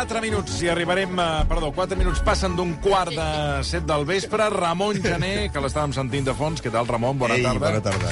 Quatre minuts i arribarem... A, perdó, quatre minuts passen d'un quart de set del vespre. Ramon Gené, que l'estàvem sentint de fons. Què tal, Ramon? Bona Ei, tarda. bona tarda.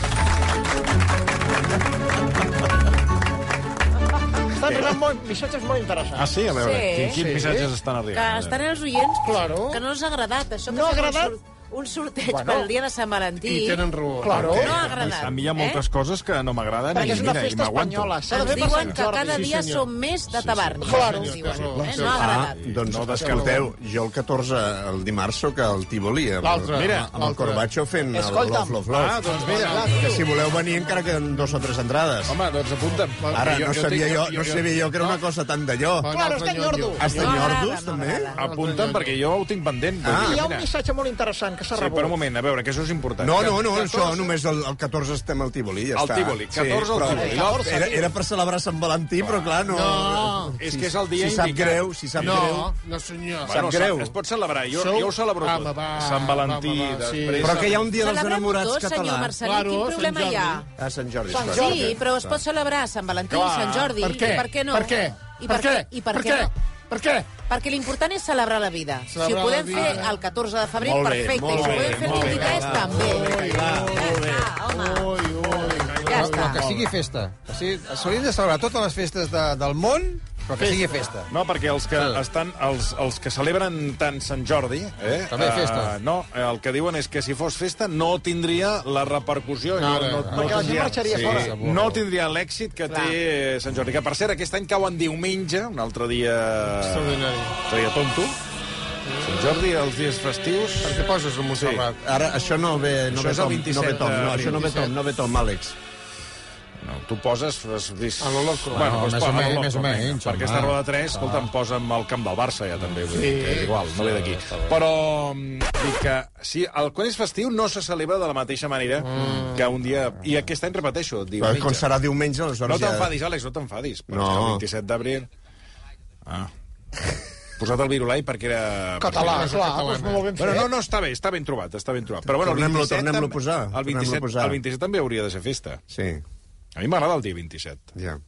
Estan arribant molt, missatges molt interessants. Ah, sí? A veure, Sí. quin, quins Sí. missatges estan Que arribant? estan els oients Claro. que no els ha agradat. Això que No ha agradat? sor- Un sorteig Bueno. pel dia de Sant Valentí. I tenen raó. Claro. No ha agradat. A mi hi ha moltes eh? coses que no m'agraden Perquè i, és una mira, i festa m'aguanto. espanyola. S'ha de Ens fer per diuen que cada sí, dia senyor. som més de taverna. Claro. ens diuen. Té raó, Eh? No ha. Ah, agradat. doncs No escolteu, jo el 14, el dimarts, sóc al Tívoli, amb, L'altre, mira, amb el Corbacho fent el Escolta'm. Love, Love, Love. Ah, doncs mira. Que si voleu venir encara queden dos o tres entrades. Home, doncs apunta'm. Ara, no sabia jo, no sabia jo que era una cosa tan d'allò. Claro, està No agrada, nyordos, no també? Apunta'm, perquè jo ho tinc pendent. Ah. Hi ha un missatge molt interessant que s'ha Sí, rebut. però un moment, a veure, que això és important. No, no, no, això només el, el 14 estem al Tívoli, ja Al està. Tívoli, 14 al però Tívoli. Era, era per celebrar Sant Valentí, però clar, no... No. És que és el dia si sap indicat. greu, si sap greu... No, no senyor. Sap greu. Es pot celebrar, jo, Sou- jo ho celebro tot. Home, va, Sant Valentí, va, va, va, sí. després... Però que hi ha un dia dels enamorats tot, senyor català. Marcelí. Claro, Quin Sant problema hi ha? A Sant Jordi. Sant. Jordi. Sí, però es pot celebrar Sant Valentí. Sant Jordi. Per què? I per què no? Per què? I per, què? I per, què? no? Per què? Perquè l'important és celebrar la vida. si Celebrar ho podem fer el 14 de febrer, Molt bé, perfecte. molt I si ho bé, podem fer el molt bé, 23, clar. també. Molt bé. Ah, home, Ui, ui. ja No, està. que sigui festa. Que sigui, s'haurien de celebrar totes les festes de, del món, però que sigui festa. No, perquè els que estan els, els que celebren tant Sant Jordi, eh, També festa. eh, no, eh, el que diuen és que si fos festa no tindria la repercussió, no, no, no, Perquè la gent marxaria fora. no tindria l'èxit que Clar. té Sant Jordi. Que per cert, aquest any cau en diumenge, un altre dia... Extraordinari. Un altre dia tonto. Sant Jordi, els dies festius... Per què poses el Montserrat? Ara, això no ve, no Això ve Tom, 27 no ve Tom, no, això no ve Tom, no ve Tom, Àlex. No, tu poses... Has vist... A lo loco. Bueno, Bueno, doncs, més o posa, menys, a lo més o menys. Per aquesta roda 3, escolta'm, posa'm el camp del Barça, ja també. Vull dir Sí. que és igual, no ve d'aquí. Però, mm, dic que, sí, el, quan és festiu no se celebra de la mateixa manera que un dia... I aquest any repeteixo, Però diumenge. com serà diumenge, aleshores No ja... t'enfadis, Àlex, no t'enfadis. Però No. el 27 d'abril... Ah. Posat el virulai perquè era... Català, perquè- clar, doncs molt ben Bueno, fet. no, no, està bé, està ben trobat, està ben trobat. Però bueno, Tornem-lo- 27 tornem-lo a posar, El tornem-lo a 27, posar. el 27 també hauria de ser festa. Sí, A mi m'agrada el dia 27. ja.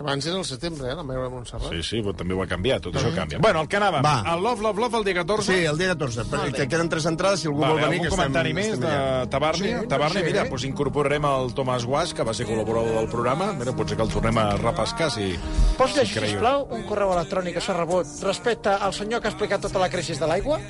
Que abans era el setembre, eh, la de Montserrat. Sí, sí, però també ho ha canviat, tot això canvia. Bueno, el que anàvem, Va. el Love, Love, Love, el dia 14... Sí, el dia 14, perquè que queden tres entrades, si algú Vale, vol venir, algun que comentari estem, més estem de allà. Tabarni? Sí, Tabarni, sí. mira, doncs incorporarem el Tomàs Guas, que va ser col·laborador del programa. Mira, potser que el tornem a repescar, si... Pots si llegir, creieu. sisplau, un correu electrònic que s'ha rebut respecte al senyor que ha explicat tota la crisi de l'aigua?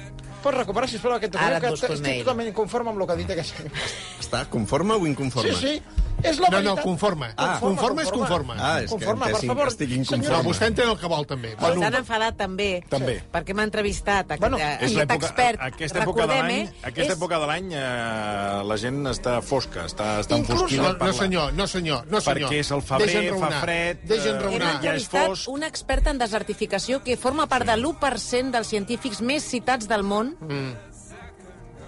Pots recuperar, sisplau, aquest et que estic totalment inconforme amb el que ha dit aquest senyor. Està conforme o inconforme? Sí, sí, és la No, no, veritat. conforme. Ah. conforme és conforme. Ah, és Conforme, que, per que favor. estic Però inconforme. vostè entén el que vol, també. Bueno, S'han enfadat també. També. Perquè m'ha entrevistat aquest, Bueno, bueno, És aquest expert. Aquesta època de l'any, eh, aquesta és- època de l'any eh, la gent està fosca, està, està Inclús- enfosquida. no, no, senyor, no, senyor, no, senyor. Perquè és el febrer, fa raonar. fred, Deixa'm eh, Hem raonar. ja és entrevistat fosc. un expert en desertificació que forma part de l'1% dels científics més citats del món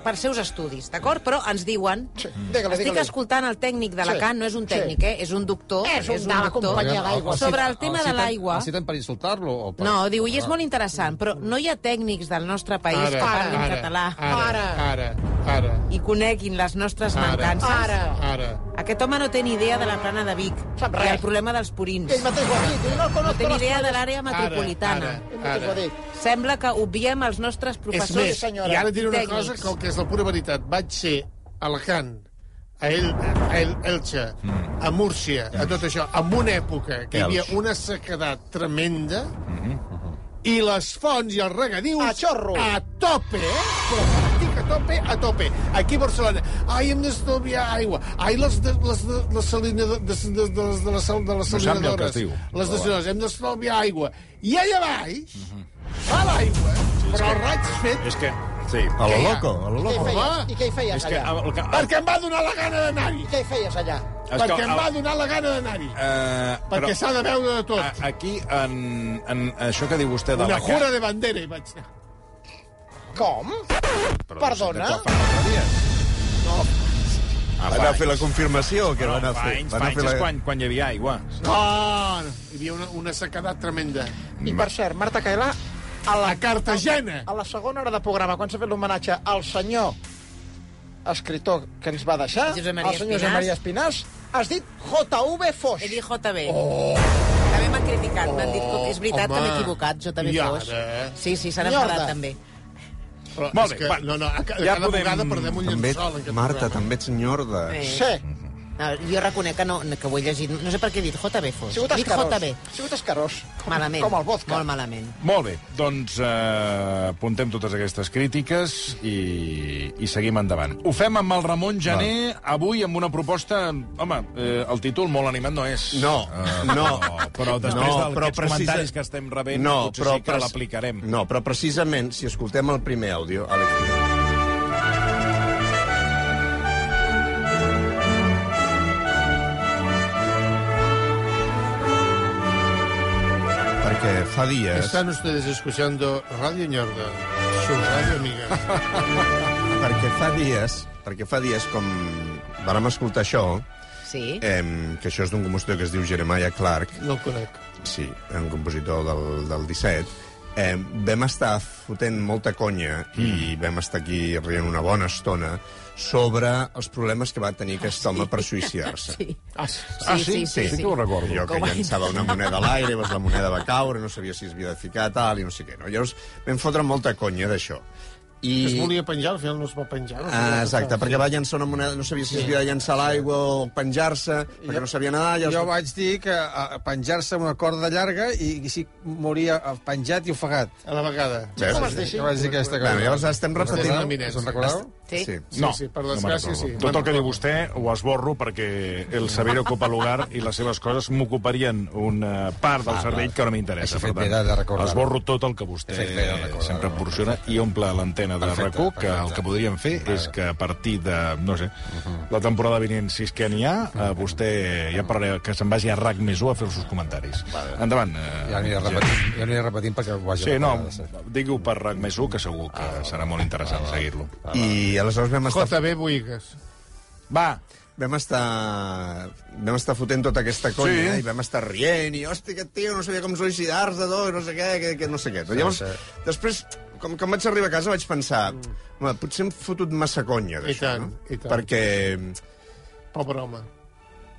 per seus estudis, d'acord? Però ens diuen... Sí, digue-li, Estic digue-li. escoltant el tècnic de la Sí, Can, no és un sí. tècnic, eh? És un doctor. És un de la companyia d'aigua. Sobre el tema de citen- l'aigua... El citen per insultar-lo? O per... No, diu, i és molt interessant, però no hi ha tècnics del nostre país Ara, que parlin ara, català Ara, ara, ara, i coneguin les nostres Ara. mancances. Ara. ara. Aquest home no té ni idea de la plana de Vic Sap i res. el problema dels purins. Ell mateix ho ha dit, no No té ni idea de l'àrea metropolitana. Ara, Ell mateix ho ha dit. Sembla que obviem els nostres És professors més, senyora, i ara diré una tècnics. cosa que, que és la pura veritat. Vaig ser a Alacant, a, El, a El, Elche, a Múrcia, a tot això, en una època que hi havia una sequedat tremenda, i les fonts i els regadius... A xorro. A tope, eh? Però a tope, a tope. Aquí a Barcelona. Ai, hem d'estalviar aigua. Ai, les de, les de, les salina, de, de, de, de, les de, les, de les No sap ni el que salinadores. es diu. Les desalinadores. Hem d'estalviar aigua. I allà baix va l'aigua, però els raigs fets És que... Sí. A lo loco, a lo I què hi loco. I què hi feies És que... allà? El, que Perquè em va donar la gana d'anar-hi. I què hi feies allà? és Perquè que em va donar la gana d'anar-hi. Eh, Perquè s'ha de veure de tot. a- aquí, en, en això que diu vostè de Una la... ca- jura de bandera hi vaig anar. Com? Però Perdona? fa dies. Ah, Van a fer la confirmació, que No, van a fa fer... anys, van fa a anys fer la... quan, quan hi havia aigua. No, no. Hi havia una, una sequedat tremenda. I per cert, Marta Caelà, a la, Cartagena. a la segona hora de programa, quan s'ha fet l'homenatge al senyor escritor que ens va deixar, Josep Maria el senyor Josep. Maria Espinàs, has dit JV Foix. He dit JB. Oh. També m'han criticat, m'han dit que és veritat home. que m'he equivocat, JB? Foix. Sí, sí, s'han enfadat també. Però Molt bé, que, va. no, no, a, Ja cada podem- vegada perdem un També, llençol en aquest Marta, programa. també ets nyorda. Eh. Sí, No, jo reconec que, no, que ho he llegit. No sé per què he dit JB ha Foix. sigut escarós. JB. Ha sigut escarós. Com, Malament. Com el vodka. Molt malament. Molt bé, doncs eh, apuntem totes aquestes crítiques i, i seguim endavant. Ho fem amb el Ramon Gené, avui amb una proposta... Home, eh, el títol molt animat no és. No, Eh, no. Però després No, però precisa- comentaris que estem rebent, No, potser però sí que pres- l'aplicarem. No, però precisament, si escoltem el primer àudio, Àlex, tira. Perquè fa dies... Están ustedes escuchando Radio Ñorda, su radio amiga. Perquè fa dies, perquè fa dies, com vàrem escoltar això, Sí. eh, que això és d'un compositor que es diu Jeremiah Clark, No el conec. sí, un compositor del, del 17, eh, vam estar fotent molta conya i vam estar aquí rient una bona estona sobre els problemes que va tenir aquest home per suïcidar-se. Sí. Ah, sí. Ah, sí, sí, sí, sí sí. que ho recordo. Jo que llançava una moneda a l'aire, llavors la moneda va caure, no sabia si es havia de ficar, tal, i no sé què. No? Llavors vam fotre molta conya d'això. I... Es volia penjar, al final no es va penjar. No Ah, exacte, perquè va llançar una moneda, no sabia si es havia de llançar l'aigua o penjar-se, perquè no sabia nedar. Ja Jo vaig dir que penjar-se una corda llarga i, i si moria penjat i ofegat. A la vegada. Com es deixi? Jo vaig dir aquesta cosa. Bueno, llavors estem repetint... Us en recordeu? Sí. Sí. Sí, No, sí, per no desgràcia, recordo. sí. Tot el que diu vostè ho esborro perquè el saber ocupa lugar i les seves coses m'ocuparien una part del cervell que no m'interessa. Per tant, esborro tot el que vostè sempre em proporciona i omple l'antena de RAC1, que el que podríem fer és que a partir de, no sé, la temporada vinent, si és que n'hi ha, eh, vostè ja parlaré, que se'n vagi a RAC més 1 a fer els seus comentaris. Endavant. eh, Ja aniré repetint, ja aniré repetint perquè ho vagi Sí, no, digui-ho per RAC més 1, que segur que serà molt interessant seguir-lo. I aleshores vam estar, JB Boigues. Va, vam estar, vam estar fotent tota aquesta conya Sí. i vam estar rient i, hòstia, aquest tio no sabia com suïcidar-se, tot, i no sé què, que, que no sé què. Llavors, sí. després, com, com vaig arribar a casa, vaig pensar, home, potser hem fotut massa conya I d'això, tant, no? i tant. Perquè, Pobre home.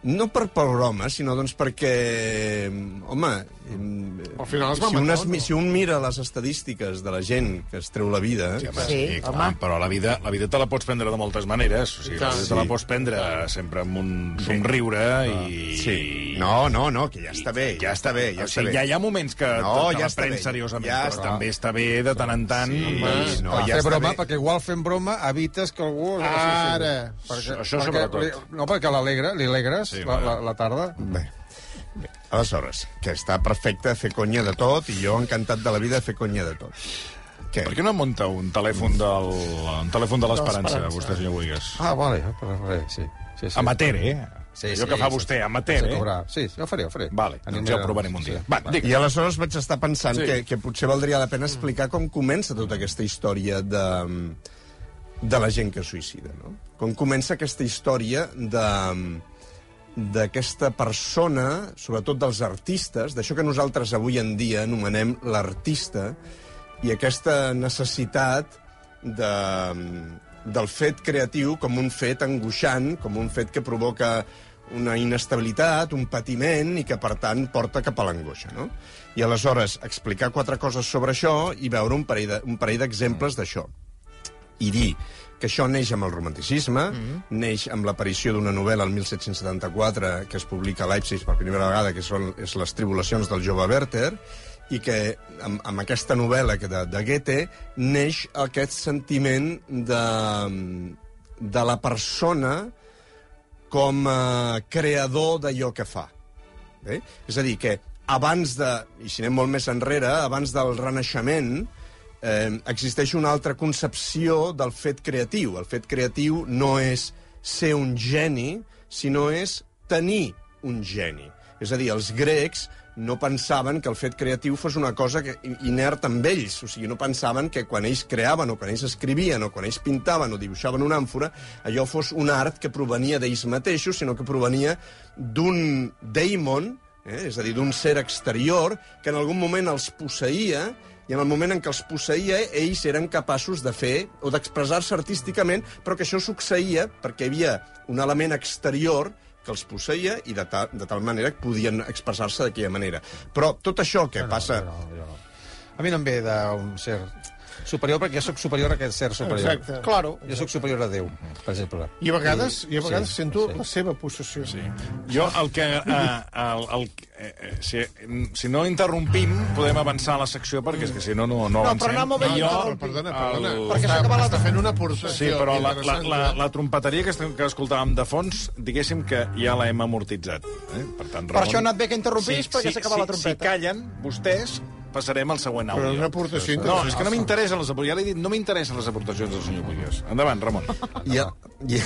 No per per broma, sinó doncs perquè, home... Al final es va si, un matar, es, o no? si un mira les estadístiques de la gent que es treu la vida... Sí, home, Sí, sí, clar, home. però la vida, la vida te la pots prendre de moltes maneres. O sigui, la tant. vida te la Sí. pots prendre sempre amb un somriure i... Sí. No, no, no, que ja està bé, ja està bé, ja o està sigui, bé. ja hi ha moments que No, te, te ja la està prens bé, seriosament, ja però està. també està bé de tant en tant. Sí, i- no, No, ja fer està broma, bé. perquè igual fent broma evites que algú... Ara. Perquè, Això perquè, sobretot. li- No, perquè l'alegre, li alegres Sí, la, va. la, la tarda. Bé. Bé. Aleshores, que està perfecte fer conya de tot i jo encantat de la vida fer conya de tot. Què? Per què no munta un telèfon del, un telèfon de l'esperança, vostè, senyor Boigues? Ah, vale, però res, sí. sí, sí. Amateur, eh? Sí, Allò sí, que fa sí, vostè, sí. amateur, Sí, eh? cobrar. Sí, sí, ho faré, ho faré. Vale, doncs ja ho provarem un dia. Va, dic. I aleshores vaig estar pensant Sí. sí. que, que potser valdria la pena explicar com comença tota aquesta història de, de la gent que suïcida, no? Com comença aquesta història de d'aquesta persona, sobretot dels artistes, d'això que nosaltres avui en dia anomenem l'artista, i aquesta necessitat de, del fet creatiu com un fet angoixant, com un fet que provoca una inestabilitat, un patiment, i que, per tant, porta cap a l'angoixa, no? I aleshores, explicar quatre coses sobre això i veure un parell de- un parell d'exemples d'això. I dir que això neix amb el romanticisme, mm -hmm. neix amb l'aparició d'una novel·la el 1774 que es publica a Leipzig per primera vegada, que són és Les tribulacions del jove Werther, i que amb, amb aquesta novel·la que de, de Goethe neix aquest sentiment de, de la persona com a creador d'allò que fa. Bé? És a dir, que abans de, i si anem molt més enrere, abans del Renaixement, eh, existeix una altra concepció del fet creatiu. El fet creatiu no és ser un geni, sinó és tenir un geni. És a dir, els grecs no pensaven que el fet creatiu fos una cosa que, inert amb ells. O sigui, no pensaven que quan ells creaven o quan ells escrivien o quan ells pintaven o dibuixaven una àmfora, allò fos un art que provenia d'ells mateixos, sinó que provenia d'un daemon, eh? és a dir, d'un ser exterior, que en algun moment els posseïa i en el moment en què els posseïa, ells eren capaços de fer o d'expressar-se artísticament, però que això succeïa perquè hi havia un element exterior que els posseïa i de, ta, de tal manera que podien expressar-se d'aquella manera. Però tot això que passa... Jo no, jo no. A mi no em ve d'un ser superior perquè jo sóc superior a aquest ser superior. Exacte. Claro. Jo sóc superior a Déu, per exemple. I a vegades, i a vegades Sí, sento sí. la seva possessió. Sí. Jo, el que... Eh, el, el, eh, eh, si, si no interrompim, podem avançar a la secció, perquè és que si no, no, no No, avancem. però bé I i jo, Però, perdona, perdona. el- Perquè està, s'acaba la- està fent una aportació Sí, però la, la, la, la trompeteria que, que escoltàvem de fons, diguéssim que ja l'hem amortitzat. Eh? Per, tant, Per això ha anat bé que interrompís, perquè s'acaba la Si trompeta. callen, vostès, passarem al següent Però àudio. és una aportació No, interessant. és que no m'interessen les aportacions. Ja l'he dit, no m'interessen les aportacions del senyor Puigdes. Endavant, Ramon. I, a, i,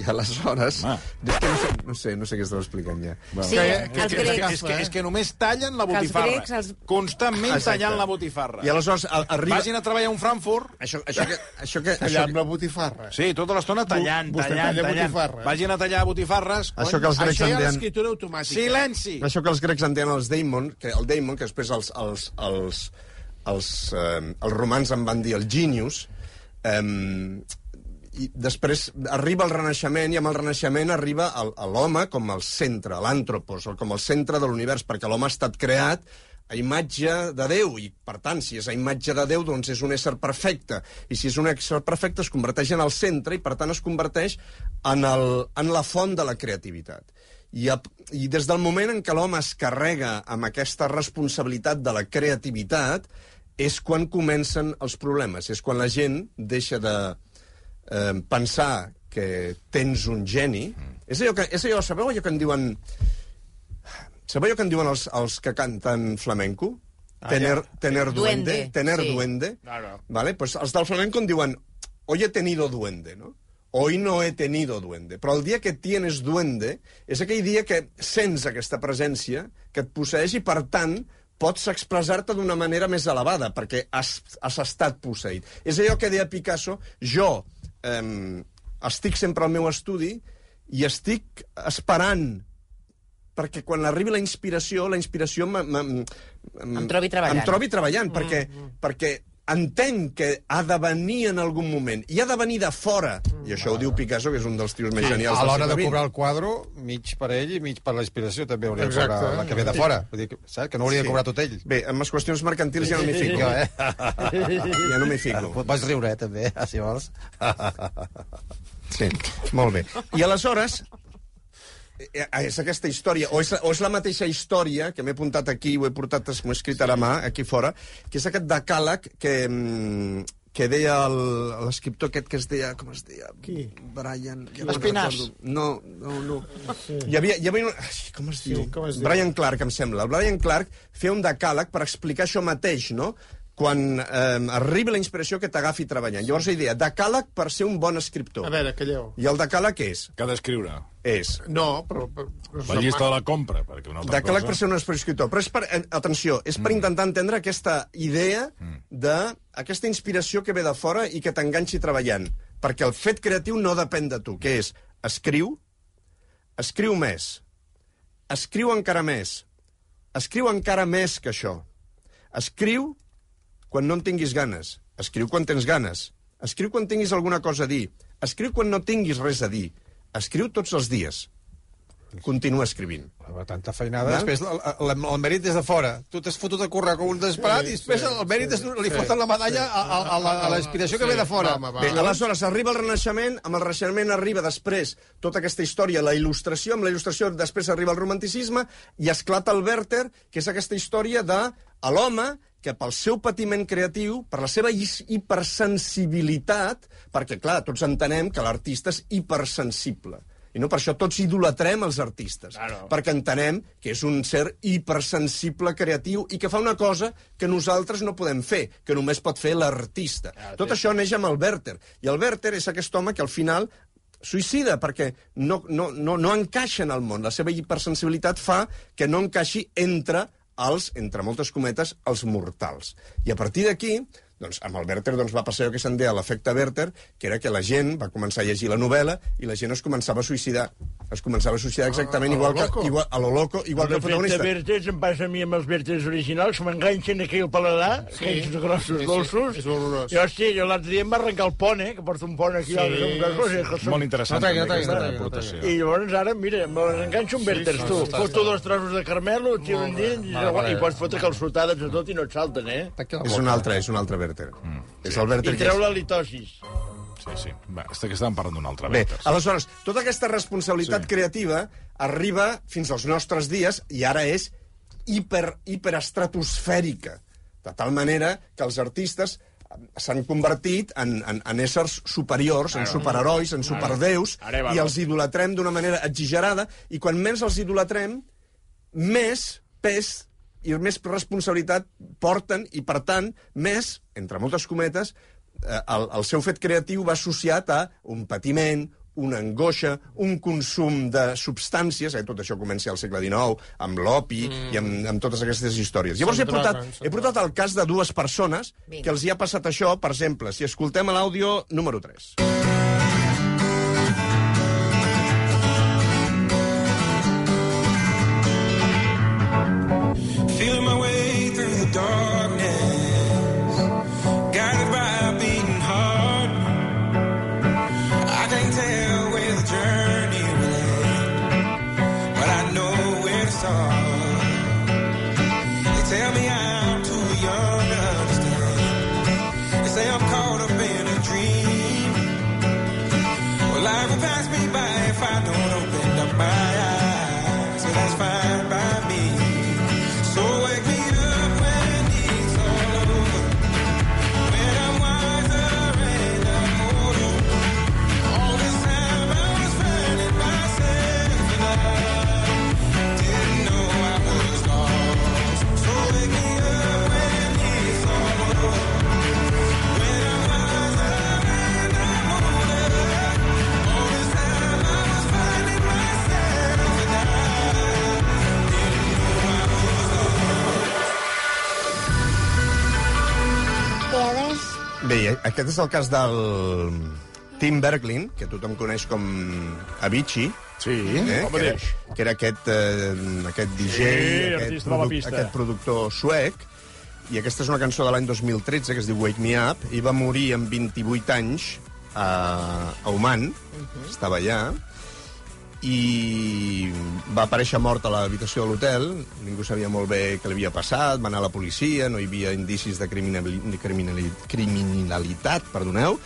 i aleshores... És que no sé, no sé, no sé què estava explicant ja. Sí, Que- els que- que- grecs. És que, és que només tallen la Que els botifarra. grecs, els- Constantment Exacte. tallant la botifarra. I aleshores a, arriba... Vagin a treballar a un Frankfurt Això, això que... Això que, això, amb la botifarra. Sí, tota l'estona tallant, tallant, talla tallant. botifarra. Vagin a tallar botifarres. Això que els grecs Això hi en ha deien... l'escriptura automàtica. Silenci! Això que els grecs en deien els daemon, que el daemon, que després els, els, els, els, eh, els romans en van dir el genius, eh, i després arriba el Renaixement, i amb el Renaixement arriba l'home com el centre, l'àntropos, com el centre de l'univers, perquè l'home ha estat creat a imatge de Déu, i per tant, si és a imatge de Déu, doncs és un ésser perfecte, i si és un ésser perfecte es converteix en el centre, i per tant es converteix en, el, en la font de la creativitat. I, a, I des del moment en què l'home es carrega amb aquesta responsabilitat de la creativitat, és quan comencen els problemes, és quan la gent deixa de eh, pensar que tens un geni. És allò que, és allò, sabeu allò que en diuen... Sabeu allò que en diuen els, els que canten flamenco? Ah, tener, ja. tener duende. Duende, Tener sí. duende. Claro. Vale? Pues els del flamenco en diuen hoy he tenido duende, no? Hoy no he tenido duende. Però el dia que tienes duende és aquell dia que sents aquesta presència, que et posseix i, per tant, pots expressar-te d'una manera més elevada, perquè has, has estat posseït. És allò que deia Picasso, jo eh, estic sempre al meu estudi i estic esperant perquè quan arribi la inspiració, la inspiració m- m- m- Em trobi treballant. Em trobi treballant, perquè, perquè entenc que ha de venir en algun moment, i ha de venir de fora. I això ho diu Picasso, que és un dels tios més genials A l'hora de cobrar el quadre, mig per ell i mig per la inspiració, també hauria de Exacte. cobrar la que ve de fora. Vull dir, que, saps? Que no hauria de cobrar tot ell. Bé, amb les qüestions mercantils ja no m'hi fico. Jo, eh? Ja no m'hi fico. Pots riure, eh, també, si vols. Sí, molt bé. I aleshores, és aquesta història, o és, o és la mateixa història que m'he apuntat aquí, ho he portat, m'ho he escrit a la mà, aquí fora, que és aquest decàleg que, mm, que deia l'escriptor aquest que es deia... Com es deia? Qui? Brian... Ja no Espinàs. No, no, no. Hi havia... Hi havia un... Ai, com es diu? com es diu? Brian Clark, em sembla. El Brian Clark feia un decàleg per explicar això mateix, no? Quan eh, arribi la inspiració que t'agafi treballant. Llavors, la idea, decàleg per ser un bon escriptor. A veure, calleu. I el decàleg és? Que ha d'escriure. És No, però... però La llista de la compra, perquè una altra decàleg cosa... per ser un escriptor. Però és per, eh, atenció, és per intentar entendre aquesta idea de aquesta inspiració que ve de fora i que t'enganxi treballant. Perquè el fet creatiu no depèn de tu, que és escriu, escriu més, escriu encara més, escriu encara més que això. Escriu quan no en tinguis ganes, escriu quan tens ganes, escriu quan tinguis alguna cosa a dir, escriu quan no tinguis res a dir, escriu tots els dies. Continua escrivint. Amb tanta feinada, Val? després el, el, el mèrit és de fora. Tu t'has fotut a currar com un desesperat i després el mèrit és, li foten la medalla a, a, a, la, a la inspiració que ve de fora. Home, va. Bé, aleshores arriba el Renaixement, amb el Renaixement arriba després tota aquesta història, la il·lustració, amb la il·lustració després arriba el romanticisme i esclata el Werther, que és aquesta història de l'home que pel seu patiment creatiu, per la seva hipersensibilitat, perquè, clar, tots entenem que l'artista és hipersensible. I no per això tots idolatrem els artistes. Claro. Perquè entenem que és un ser hipersensible creatiu i que fa una cosa que nosaltres no podem fer, que només pot fer l'artista. Tot això neix amb el Werther. I el Werther és aquest home que al final suïcida perquè no, no, no, no encaixa en el món. La seva hipersensibilitat fa que no encaixi entre els, entre moltes cometes, els mortals. I a partir d'aquí, doncs, amb el Werther doncs, va passar allò que se'n deia l'efecte Werther, que era que la gent va començar a llegir la novel·la i la gent es començava a suïcidar. Es començava a suïcidar exactament a lo igual que, loco. igual, a lo loco, igual que el protagonista. Vertes em passa a mi amb els vertes originals, que m'enganxen aquí al paladar, Sí. sí. aquells grossos, Sí, sí, dolços. és horrorós. I, hòstia, jo l'altre dia em va arrencar el pont, eh, que porta un pont aquí, Sí, sí, grossos, sí. són... Molt interessant, No també, aquesta no aportació. I llavors ara, mira, me les enganxo amb verters, tu. Foto dos trossos de carmelo, tiro endins, i, Vale, vale. i pots fotre calçotades de tot i no et salten, eh? És un altre, és un altre Werther. Mm. És el Werther I que treu la litosis. Sí, sí. Va, està que estàvem parlant d'un altre. Bé, Werther. aleshores, tota aquesta responsabilitat Sí. sí. creativa arriba fins als nostres dies i ara és hiper, hiperestratosfèrica. De tal manera que els artistes eh, s'han convertit en, en, en éssers superiors, en superherois, en superdeus, i els idolatrem d'una manera exagerada, i quan menys els idolatrem, més pes i més responsabilitat porten, i per tant, més, entre moltes cometes, el, el seu fet creatiu va associat a un patiment, una angoixa, un consum de substàncies, eh, tot això comença al segle XIX, amb l'opi mm. i amb, amb totes aquestes històries. Llavors he portat, he portat el cas de dues persones Vinga. que els hi ha passat això, per exemple, si escoltem l'àudio número 3. Feeling aquest és el cas del Tim Berglin, que tothom coneix com Avicii, Sí, eh? que, era, que era aquest, eh, aquest DJ, Sí, aquest, pista. aquest productor suec, i aquesta és una cançó de l'any 2013 que es diu Wake Me Up, i va morir amb 28 anys a, a Oman, estava allà, i va aparèixer mort a l'habitació de l'hotel, ningú sabia molt bé què li havia passat, va anar a la policia, no hi havia indicis de criminali criminali criminalitat, perdoneu,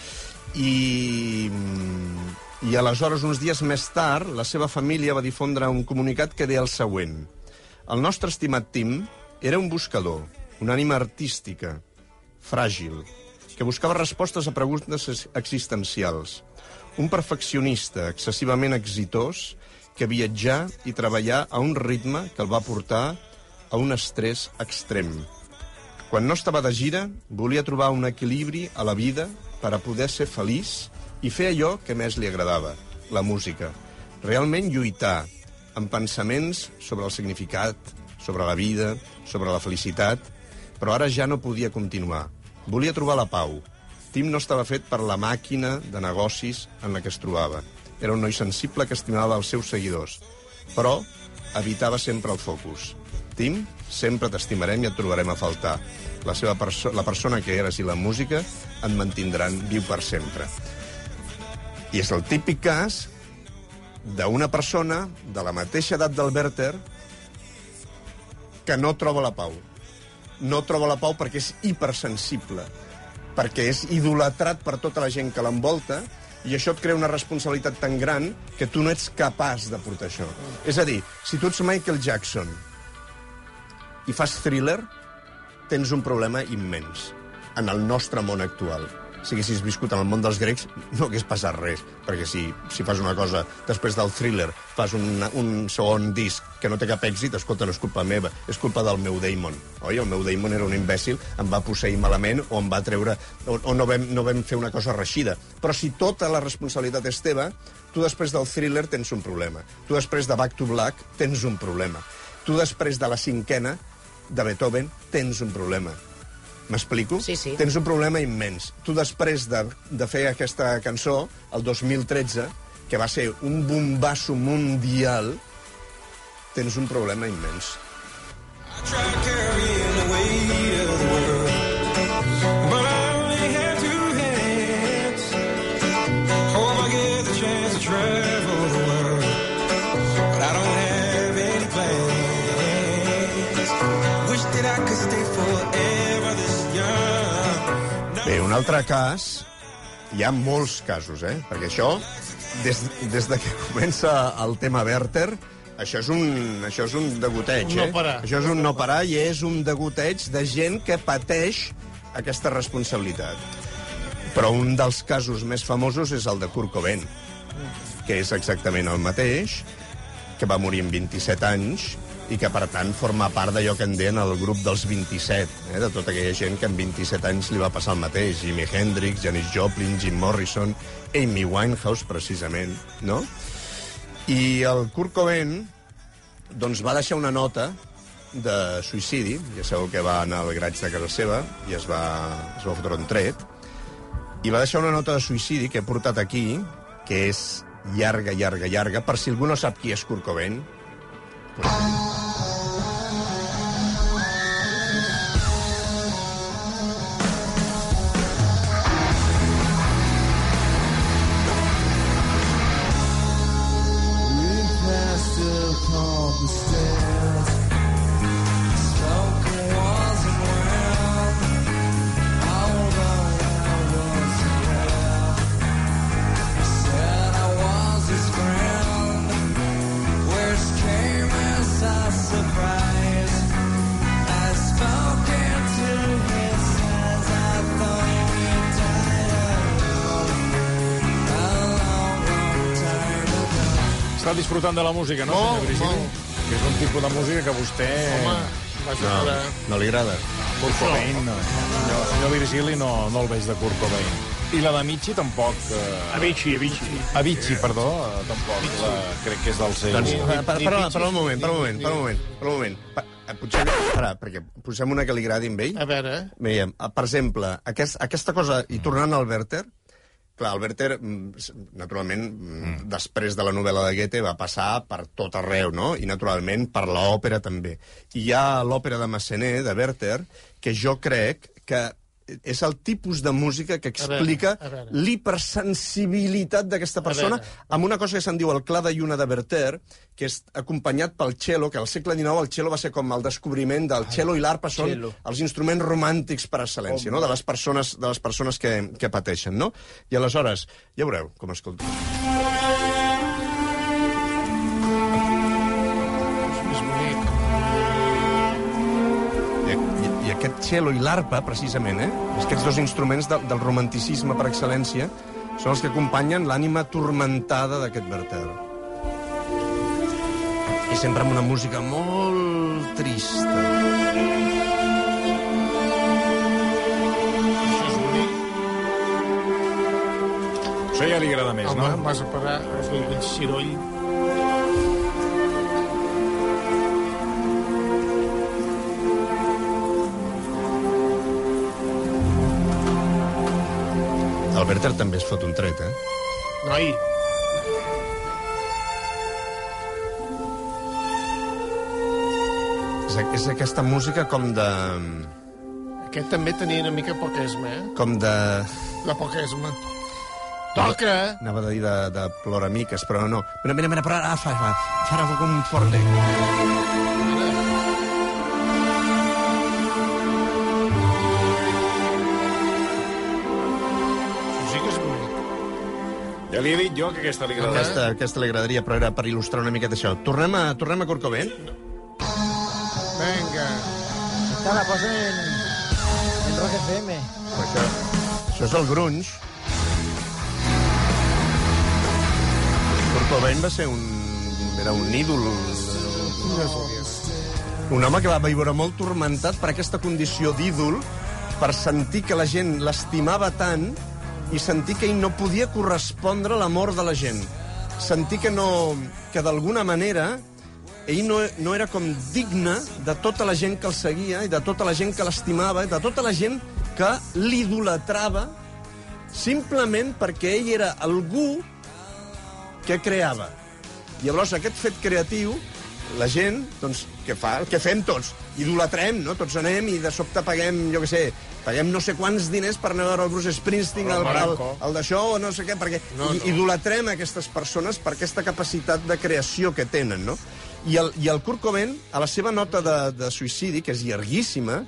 i, i aleshores, uns dies més tard, la seva família va difondre un comunicat que deia el següent. El nostre estimat Tim era un buscador, una ànima artística, fràgil, que buscava respostes a preguntes ex- existencials. Un perfeccionista excessivament exitós que viatjà i treballar a un ritme que el va portar a un estrès extrem. Quan no estava de gira, volia trobar un equilibri a la vida per a poder ser feliç i fer allò que més li agradava, la música. Realment lluitar amb pensaments sobre el significat, sobre la vida, sobre la felicitat, però ara ja no podia continuar. Volia trobar la pau. Tim no estava fet per la màquina de negocis en la que es trobava. Era un noi sensible que estimava els seus seguidors, però evitava sempre el focus. Tim, sempre t'estimarem i et trobarem a faltar. La, seva perso la persona que eres i la música et mantindran viu per sempre. I és el típic cas d'una persona de la mateixa edat del Werther que no troba la pau. No troba la pau perquè és hipersensible, perquè és idolatrat per tota la gent que l'envolta, i això et crea una responsabilitat tan gran que tu no ets capaç de portar això. És a dir, si tu ets Michael Jackson i fas thriller, tens un problema immens en el nostre món actual. Si haguessis viscut en el món dels grecs, no hagués passat res. Perquè si, si fas una cosa després del thriller, fas un, un segon disc que no té cap èxit, escolta, no és culpa meva, és culpa del meu Damon. Oi? El meu Damon era un imbècil, em va posseir malament o em va treure... o, o no, vam, no vam fer una cosa reixida. Però si tota la responsabilitat és teva, tu després del thriller tens un problema. Tu després de Back to Black tens un problema. Tu després de la cinquena de Beethoven tens un problema. M'explico? Sí, sí. Tens un problema immens. Tu després de, de fer aquesta cançó, el 2013, que va ser un bombasso mundial, tens un problema immens. Tried carrying the weight un altre cas... Hi ha molts casos, eh? Perquè això, des, des de que comença el tema Werther, això és un, això és un degoteig, No eh? Això és un no parar i és un degoteig de gent que pateix aquesta responsabilitat. Però un dels casos més famosos és el de Kurt Cobain, que és exactament el mateix, que va morir amb 27 anys i que, per tant, forma part d'allò que en deien el grup dels 27, eh, de tota aquella gent que amb 27 anys li va passar el mateix. Jimi Hendrix, Janis Joplin, Jim Morrison, Amy Winehouse, precisament, no? I el Kurt Cobain doncs, va deixar una nota de suïcidi, ja sabeu que va anar al graig de casa seva i es va, es va fotre un tret, i va deixar una nota de suïcidi que he portat aquí, que és llarga, llarga, llarga, per si algú no sap qui és Kurt Cobain. Està disfrutant de la música, no, Molt, senyor Virgili? molt. Que és un tipus de música que vostè... Home, No, no. no li agrada. Kurt Cobain, no. Senyor, senyor Virgili no, no el veig de Kurt Cobain. I la de Michi tampoc... Eh... Avicii, Avicii. Avicii, perdó, eh, tampoc. La, crec que és del seu... Doncs, per, per, per, per un moment, per un moment, per un moment, per un moment. Pa, eh, potser, ara, perquè posem una que li agradi a ell. A veure, Veiem, eh, per exemple, aquest, aquesta cosa, i tornant al Werther, clar, el Werther, mm, naturalment, mm. després de la novel·la de Goethe, va passar per tot arreu, no? I, naturalment, per l'òpera també. I hi ha l'òpera de Massenet, de Werther, que jo crec que és el tipus de música que explica l'hipersensibilitat d'aquesta persona amb una cosa que se'n diu el Clar de Lluna de Werther, que és acompanyat pel cello, que al segle XIX el cello va ser com el descobriment del cello i l'arpa són cello. els instruments romàntics per excel·lència, no? de les persones, de les persones que, que pateixen. No? I aleshores, ja veureu com escolta. Aquest cello i l'arpa, precisament, eh? aquests dos instruments de, del romanticisme per excel·lència, són els que acompanyen l'ànima tormentada d'aquest Werther. I sempre amb una música molt trista. Això és bonic. Això ja li agrada més, Home, no? vas a parar, és aquell Werther també es fot un tret, eh? Noi, És, és aquesta música com de... aquest també tenia una mica poquesma, eh? com de... La poquesma. Toca! Anava a dir de, de ploramiques, però no. Mira, mira, mira, però ara fa, fa, farà un forte. Això Ja li he dit jo que aquesta li agrada. Aquesta, aquesta li agradaria, però era per il·lustrar una miqueta això. Tornem a, tornem a Cobain? Vinga. Esta la posen en Rock FM. Això, Això és el grunge. Kurt Cobain va ser un... era un ídol. Un home que va viure molt turmentat per aquesta condició d'ídol, per sentir que la gent l'estimava tant i sentir que ell no podia correspondre a l'amor de la gent. Sentir que no... que d'alguna manera ell no, no era com digne de tota la gent que el seguia i de tota la gent que l'estimava i de tota la gent que l'idolatrava simplement perquè ell era algú que creava. Llavors, aquest fet creatiu, la gent, doncs, què fa? El que fem tots. Idolatrem, no? Tots anem i de sobte paguem, jo què sé, paguem no sé quants diners per anar a veure el Bruce Springsteen, el, el, el d'això o no sé què, perquè no, no. idolatrem aquestes persones per aquesta capacitat de creació que tenen, no? I el, i el Kurt Cobain, a la seva nota de, de suïcidi, que és llarguíssima,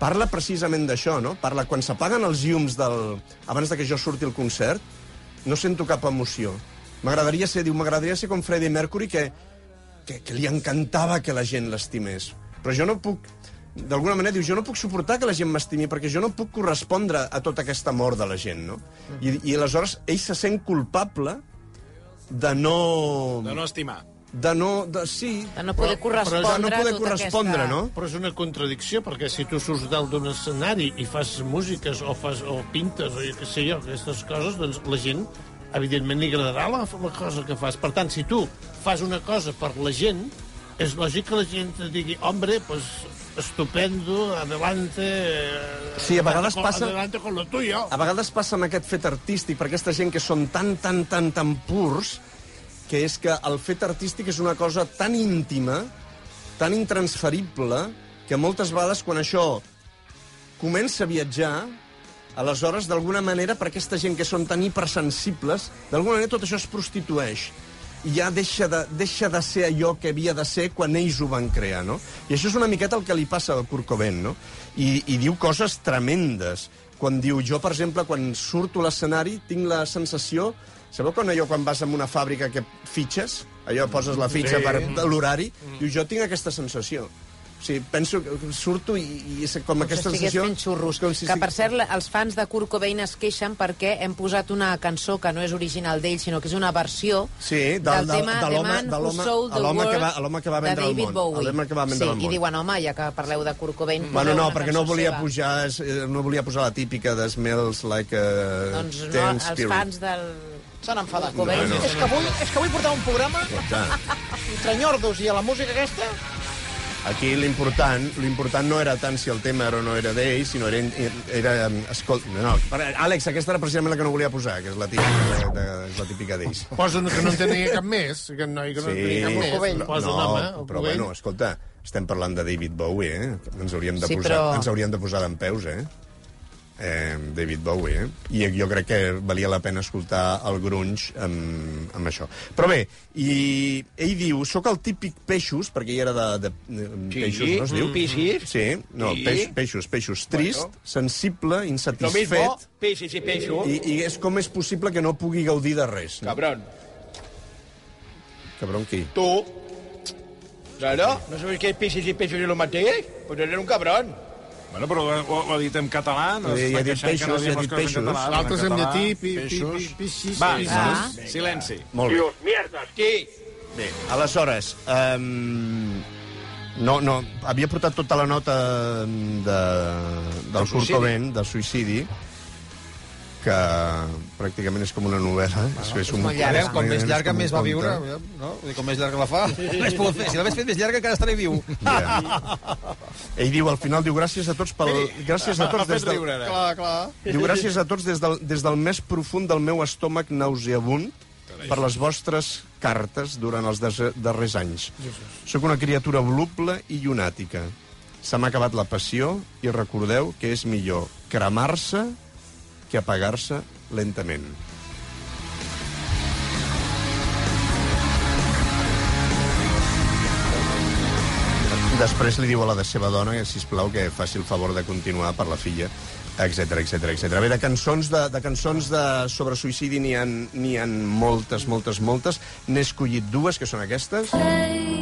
parla precisament d'això, no? Parla, quan s'apaguen els llums del... abans de que jo surti al concert, no sento cap emoció. M'agradaria ser, diu, m'agradaria ser com Freddie Mercury, que, que, que li encantava que la gent l'estimés. Però jo no puc... D'alguna manera diu, jo no puc suportar que la gent m'estimi perquè jo no puc correspondre a tot aquest amor de la gent, no? I, i aleshores ell se sent culpable de no... De no estimar. De no... De, sí. De no poder correspondre de no poder a tota correspondre, aquesta... no? Però és una contradicció, perquè si tu surts dalt d'un escenari i fas músiques o, fas, o pintes o jo què sé jo, aquestes coses, doncs la gent evidentment li agradarà la, la cosa que fas. Per tant, si tu fas una cosa per la gent, és lògic que la gent digui, hombre, pues estupendo, adelante... eh, Sí, a vegades con, passa- Adelante con lo tuyo. A vegades passa amb aquest fet artístic per aquesta gent que són tan, tan, tan, tan purs, que és que el fet artístic és una cosa tan íntima, tan intransferible, que moltes vegades quan això comença a viatjar, aleshores, d'alguna manera, per aquesta gent que són tan hipersensibles, d'alguna manera tot això es prostitueix ja deixa de, deixa de ser allò que havia de ser quan ells ho van crear, no? I això és una miqueta el que li passa a Kurt Cobain, no? I, i diu coses tremendes. Quan diu, jo, per exemple, quan surto a l'escenari, tinc la sensació... Sabeu quan allò quan vas a una fàbrica que fitxes? Allò poses la fitxa Sí. per l'horari? Diu, jo tinc aquesta sensació. O sigui, penso que surto i, i és com aquesta que estigués sensació... fent xurros. Com si que, per cert, els fans de Kurt Cobain es queixen perquè hem posat una cançó que no és original d'ell, sinó que és una versió Sí, del, del, tema de l'home Man de Who l'home Sold the l'home que va, que va de vendre el David món. Bowie. L'home que va vendre sí, el món. i diuen, home, ja que parleu de Kurt Cobain... Bueno, poseu no, perquè no volia seva. pujar, eh, no volia posar la típica de Smells Like a Doncs no, Teen els Spirit. fans del... S'han enfadat. Cobain. No, no. És, que avui, és que avui portava un programa entre nyordos i a la música aquesta... aquí l'important l'important no era tant si el tema era o no era d'ell, sinó era... era escolta, no, per- Àlex, aquesta era precisament la que no volia posar, que és la típica, de, de, és la típica d'ells. Posa que no en tenia cap més, que no, que no en tenia cap més. Covell. Posa no, el però Covell. bueno, escolta, estem parlant de David Bowie, eh? Ens hauríem de, Sí, posar, però- ens hauríem de posar d'en peus, eh? Eh? David Bowie, eh? I jo crec que valia la pena escoltar el grunge amb, amb això. Però bé, i ell diu, sóc el típic peixos, perquè ell era de, de, de Sí, peixos, no es diu? peixos. Sí, no, Sí. peix, peixos, peixos. Trist, Bueno. sensible, insatisfet, peixes i peixos. i, i és com és possible que no pugui gaudir de res. No? Cabrón. Cabron qui? Tú. Claro, ¿no sabes que peixes i peixos és el mateix? Pues eres un cabrón. Bueno, però ho, ho ha dit en català. No Sí, s'està ja ha dit queixant que no peixos, diem ja ha les dit en peixos. català, L'altre és en llatí, pi, pi, peixos. pi, pixis, Va, pixis. silenci. Molt bé. mierdas, qui? Bé, aleshores, um, no, no, havia portat tota la nota de, del Kurt suïcidi. Cobain, del suïcidi, que pràcticament és com una novel·la. Ah, és, és un, Molt llarga, com més és llarga, més va viure. No? Com més llarga la fa, més pogut fer. Si l'hagués fet més llarga, encara estaré viu. Ja. Ell diu, al final, diu, gràcies a tots pel... Gràcies a tots des del... Clar, clar. Diu, gràcies a tots des del, des del més profund del meu estómac nauseabund per les vostres cartes durant els darrers anys. Sóc una criatura voluble i llunàtica. Se m'ha acabat la passió i recordeu que és millor cremar-se que apagar-se lentament. Després li diu a la seva dona, que, sisplau, que faci el favor de continuar per la filla, etc etc etc. Bé, de cançons, de, de cançons de, sobre suïcidi n'hi ha, ha moltes, moltes, moltes. N'he escollit dues, que són aquestes. Take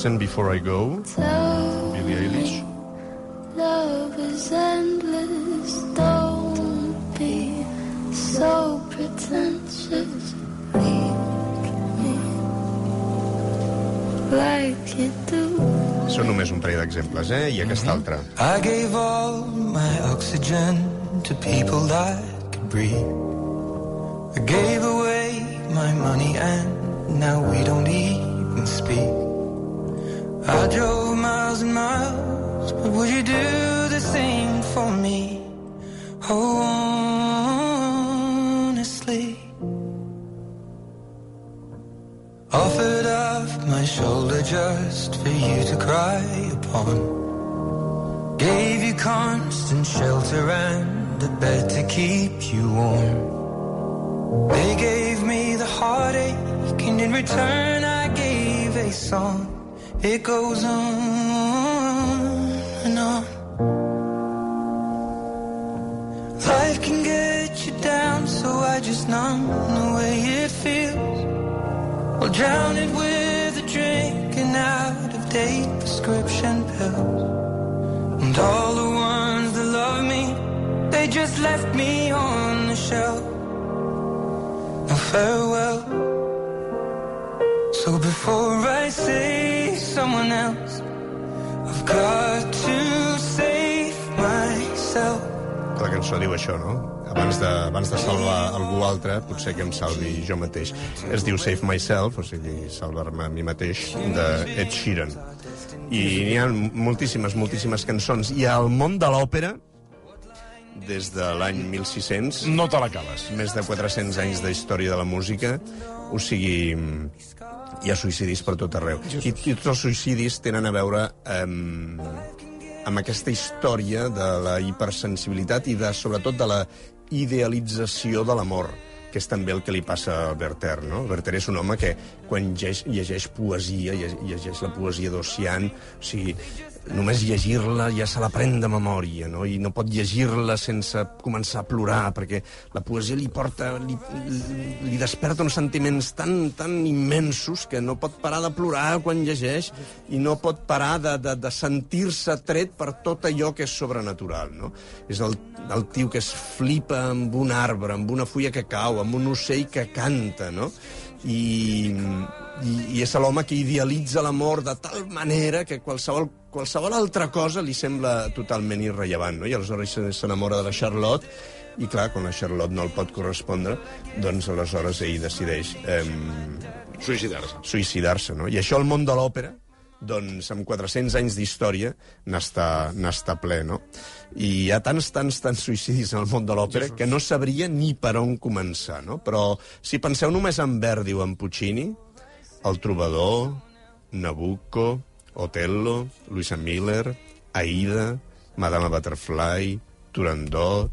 Listen Before I Go, Billie Eilish. love is endless. Don't be so pretentious. Like you do. Són només un parell d'exemples, eh? I aquesta altra. I gave all my oxygen to people that could breathe. I gave away my money and now we don't even speak. I drove miles and miles, but would you do the same for me? Oh, honestly. Offered up my shoulder just for you to cry upon. Gave you constant shelter and a bed to keep you warm. They gave me the heartache, and in return I gave a song. It goes on and on. Life can get you down, so I just numb the way it feels. Or drown it with a drink and out of date prescription pills. And all the ones that love me, they just left me on the shelf. No farewell. So before I say someone else, I've got to save myself. La cançó diu això, no? Abans de, abans de salvar algú altre, potser que em salvi jo mateix. Es diu Save Myself, o sigui, salvar-me a mi mateix, de Ed Sheeran. I n'hi ha moltíssimes, moltíssimes cançons. I al món de l'òpera, des de l'any 1600... No te l'acabes. Més de 400 anys de història de la música, o sigui, hi ha suïcidis per tot arreu. I, i tots els suïcidis tenen a veure amb, amb aquesta història de la hipersensibilitat i de, sobretot de la idealització de l'amor que és també el que li passa a Werther, no? Werther és un home que, quan llegeix, llegeix poesia, lle- llegeix la poesia d'Ocean, o sigui, només llegir-la ja se l'aprèn de memòria, no? I no pot llegir-la sense començar a plorar, perquè la poesia li porta, li, li, desperta uns sentiments tan, tan immensos que no pot parar de plorar quan llegeix i no pot parar de, de, de sentir-se tret per tot allò que és sobrenatural, no? És el, el tio que es flipa amb un arbre, amb una fulla que cau, amb un ocell que canta, no? I, i, i és l'home que idealitza l'amor de tal manera que qualsevol, qualsevol altra cosa li sembla totalment irrellevant, no? I aleshores se- s'enamora de la Charlotte i clar, quan la Charlotte no el pot correspondre, doncs aleshores ell decideix eh, Suïcidar-se. suïcidar-se, no? I això al món de l'òpera, doncs amb 400 anys d'història n'està ple, no? I hi ha tants, tants, tants suïcidis al món de l'òpera que no sabria ni per on començar, no? Però si penseu només en Verdi o en Puccini, El Trobador, Nabucco, Otello, Luisa Miller, Aida, Madame Butterfly, Turandot,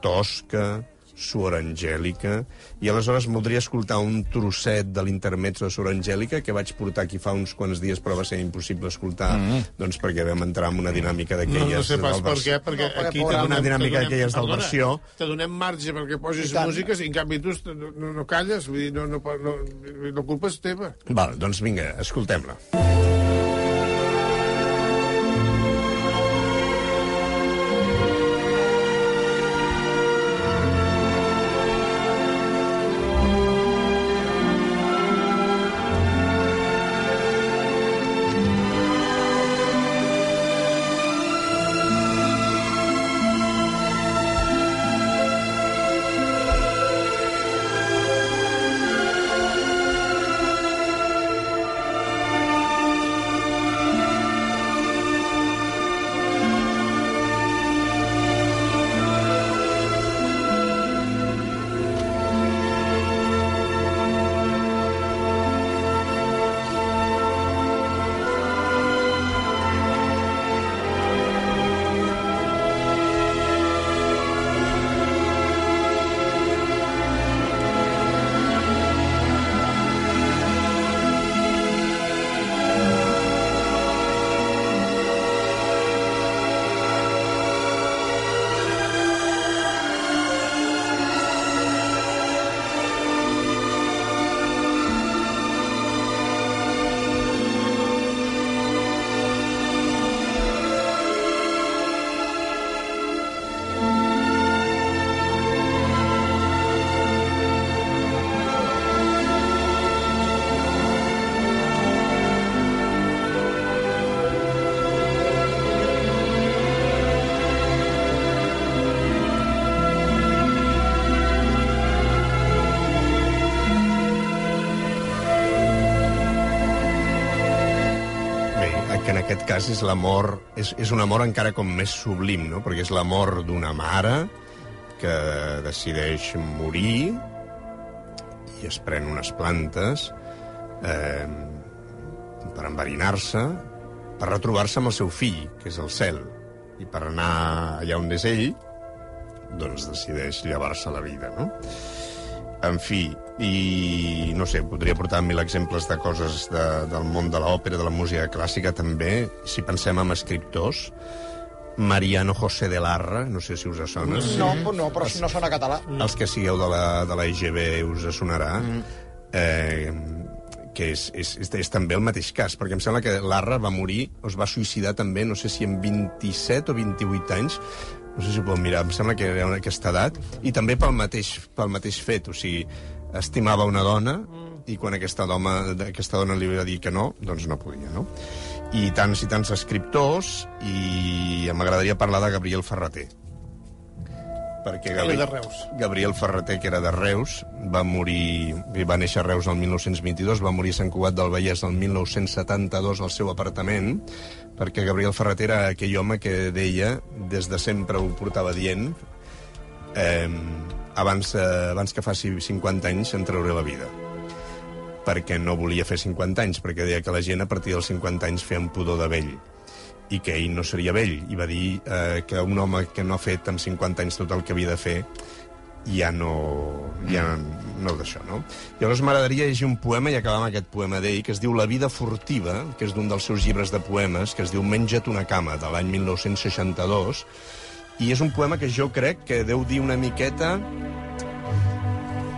Tosca, Suor Angèlica, i aleshores voldria escoltar un trosset de l'intermezzo de Suor Angèlica que vaig portar aquí fa uns quants dies, però va ser impossible escoltar, Mhm. doncs perquè vam entrar en una dinàmica No, d'aquelles... no sé pas per què, perquè No, aquí una donem- dinàmica te donem- d'aquelles del versió. Te donem marge perquè posis I tant. músiques i en canvi tu no, no, no calles, vull dir, no, no, no, la culpa és teva. Val, doncs vinga, escoltem-la. que en cas és l'amor... És, és un amor encara com més sublim, no? Perquè és l'amor d'una mare que decideix morir i es pren unes plantes eh, per enverinar-se, per retrobar-se amb el seu fill, que és el cel. I per anar allà on és ell, doncs decideix llevar-se la vida, no? En fi, i no sé, podria portar mil exemples de coses de, del món de l'òpera, de la música clàssica, també. Si pensem en escriptors, Mariano José de Larra, no sé si us sona. No, no, però no sona català. Els que sigueu de la, de la IGB us sonarà. Eh, que és, és, és, és també el mateix cas, perquè em sembla que Larra va morir, o es va suïcidar també, no sé si en 27 o 28 anys, no sé si ho podem mirar, em sembla que era en aquesta edat, i també pel mateix, pel mateix fet, o sigui, estimava una dona, i quan aquesta dona, aquesta dona li va dir que no, doncs no podia, no? I tants i tants escriptors, i m'agradaria parlar de Gabriel Ferreter. Perquè Era de Reus. Gabriel Ferreter, que era de Reus, va morir... Va néixer a Reus el 1922, va morir a Sant Cugat del Vallès el 1972 al seu apartament, perquè Gabriel Ferreter era aquell home que deia, des de sempre ho portava dient, eh, abans, eh, abans que faci 50 anys em trauré la vida perquè no volia fer 50 anys, perquè deia que la gent a partir dels 50 anys feia un pudor de vell i que ell no seria vell, i va dir eh, que un home que no ha fet amb 50 anys tot el que havia de fer ja no, ja no d'això, no? Llavors m'agradaria llegir un poema i acabar amb aquest poema d'ell, que es diu La vida furtiva, que és d'un dels seus llibres de poemes, que es diu Menja't una cama, de l'any 1962, i és un poema que jo crec que deu dir una miqueta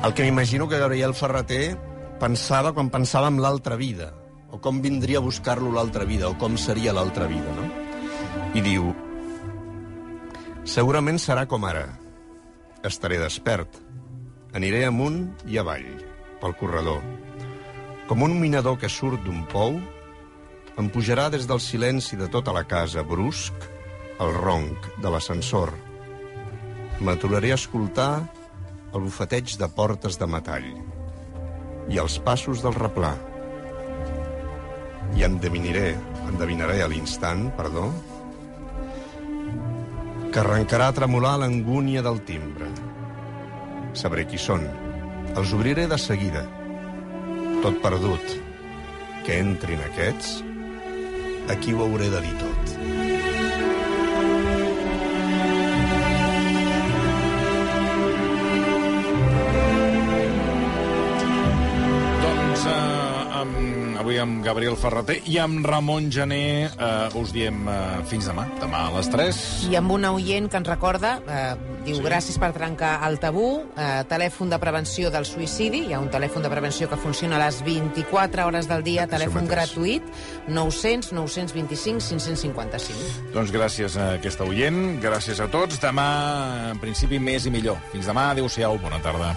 el que m'imagino que Gabriel Ferreter pensava quan pensava en l'altra vida, o com vindria a buscar-lo l'altra vida, o com seria l'altra vida, no? I diu, segurament serà com ara. Estaré despert. Aniré amunt i avall, pel corredor. Com un minador que surt d'un pou, em pujarà des del silenci de tota la casa, brusc, el ronc de l'ascensor. M'aturaré a escoltar el bufeteig de portes de metall i els passos del replà. I endevinaré, endevinaré a l'instant, perdó, que arrencarà a tremolar l'angúnia del timbre. Sabré qui són. Els obriré de seguida. Tot perdut. Que entrin aquests, aquí ho hauré de dir tot. Avui amb Gabriel Ferreter i amb Ramon Gené eh, us diem eh, fins demà, demà a les 3. I amb una oient que ens recorda, eh, diu, sí. gràcies per trencar el tabú, eh, telèfon de prevenció del suïcidi, hi ha un telèfon de prevenció que funciona a les 24 hores del dia, telèfon gratuït, 900 925 555. Doncs gràcies a aquesta oient, gràcies a tots. Demà, en principi, més i millor. Fins demà, adéu-siau, bona tarda.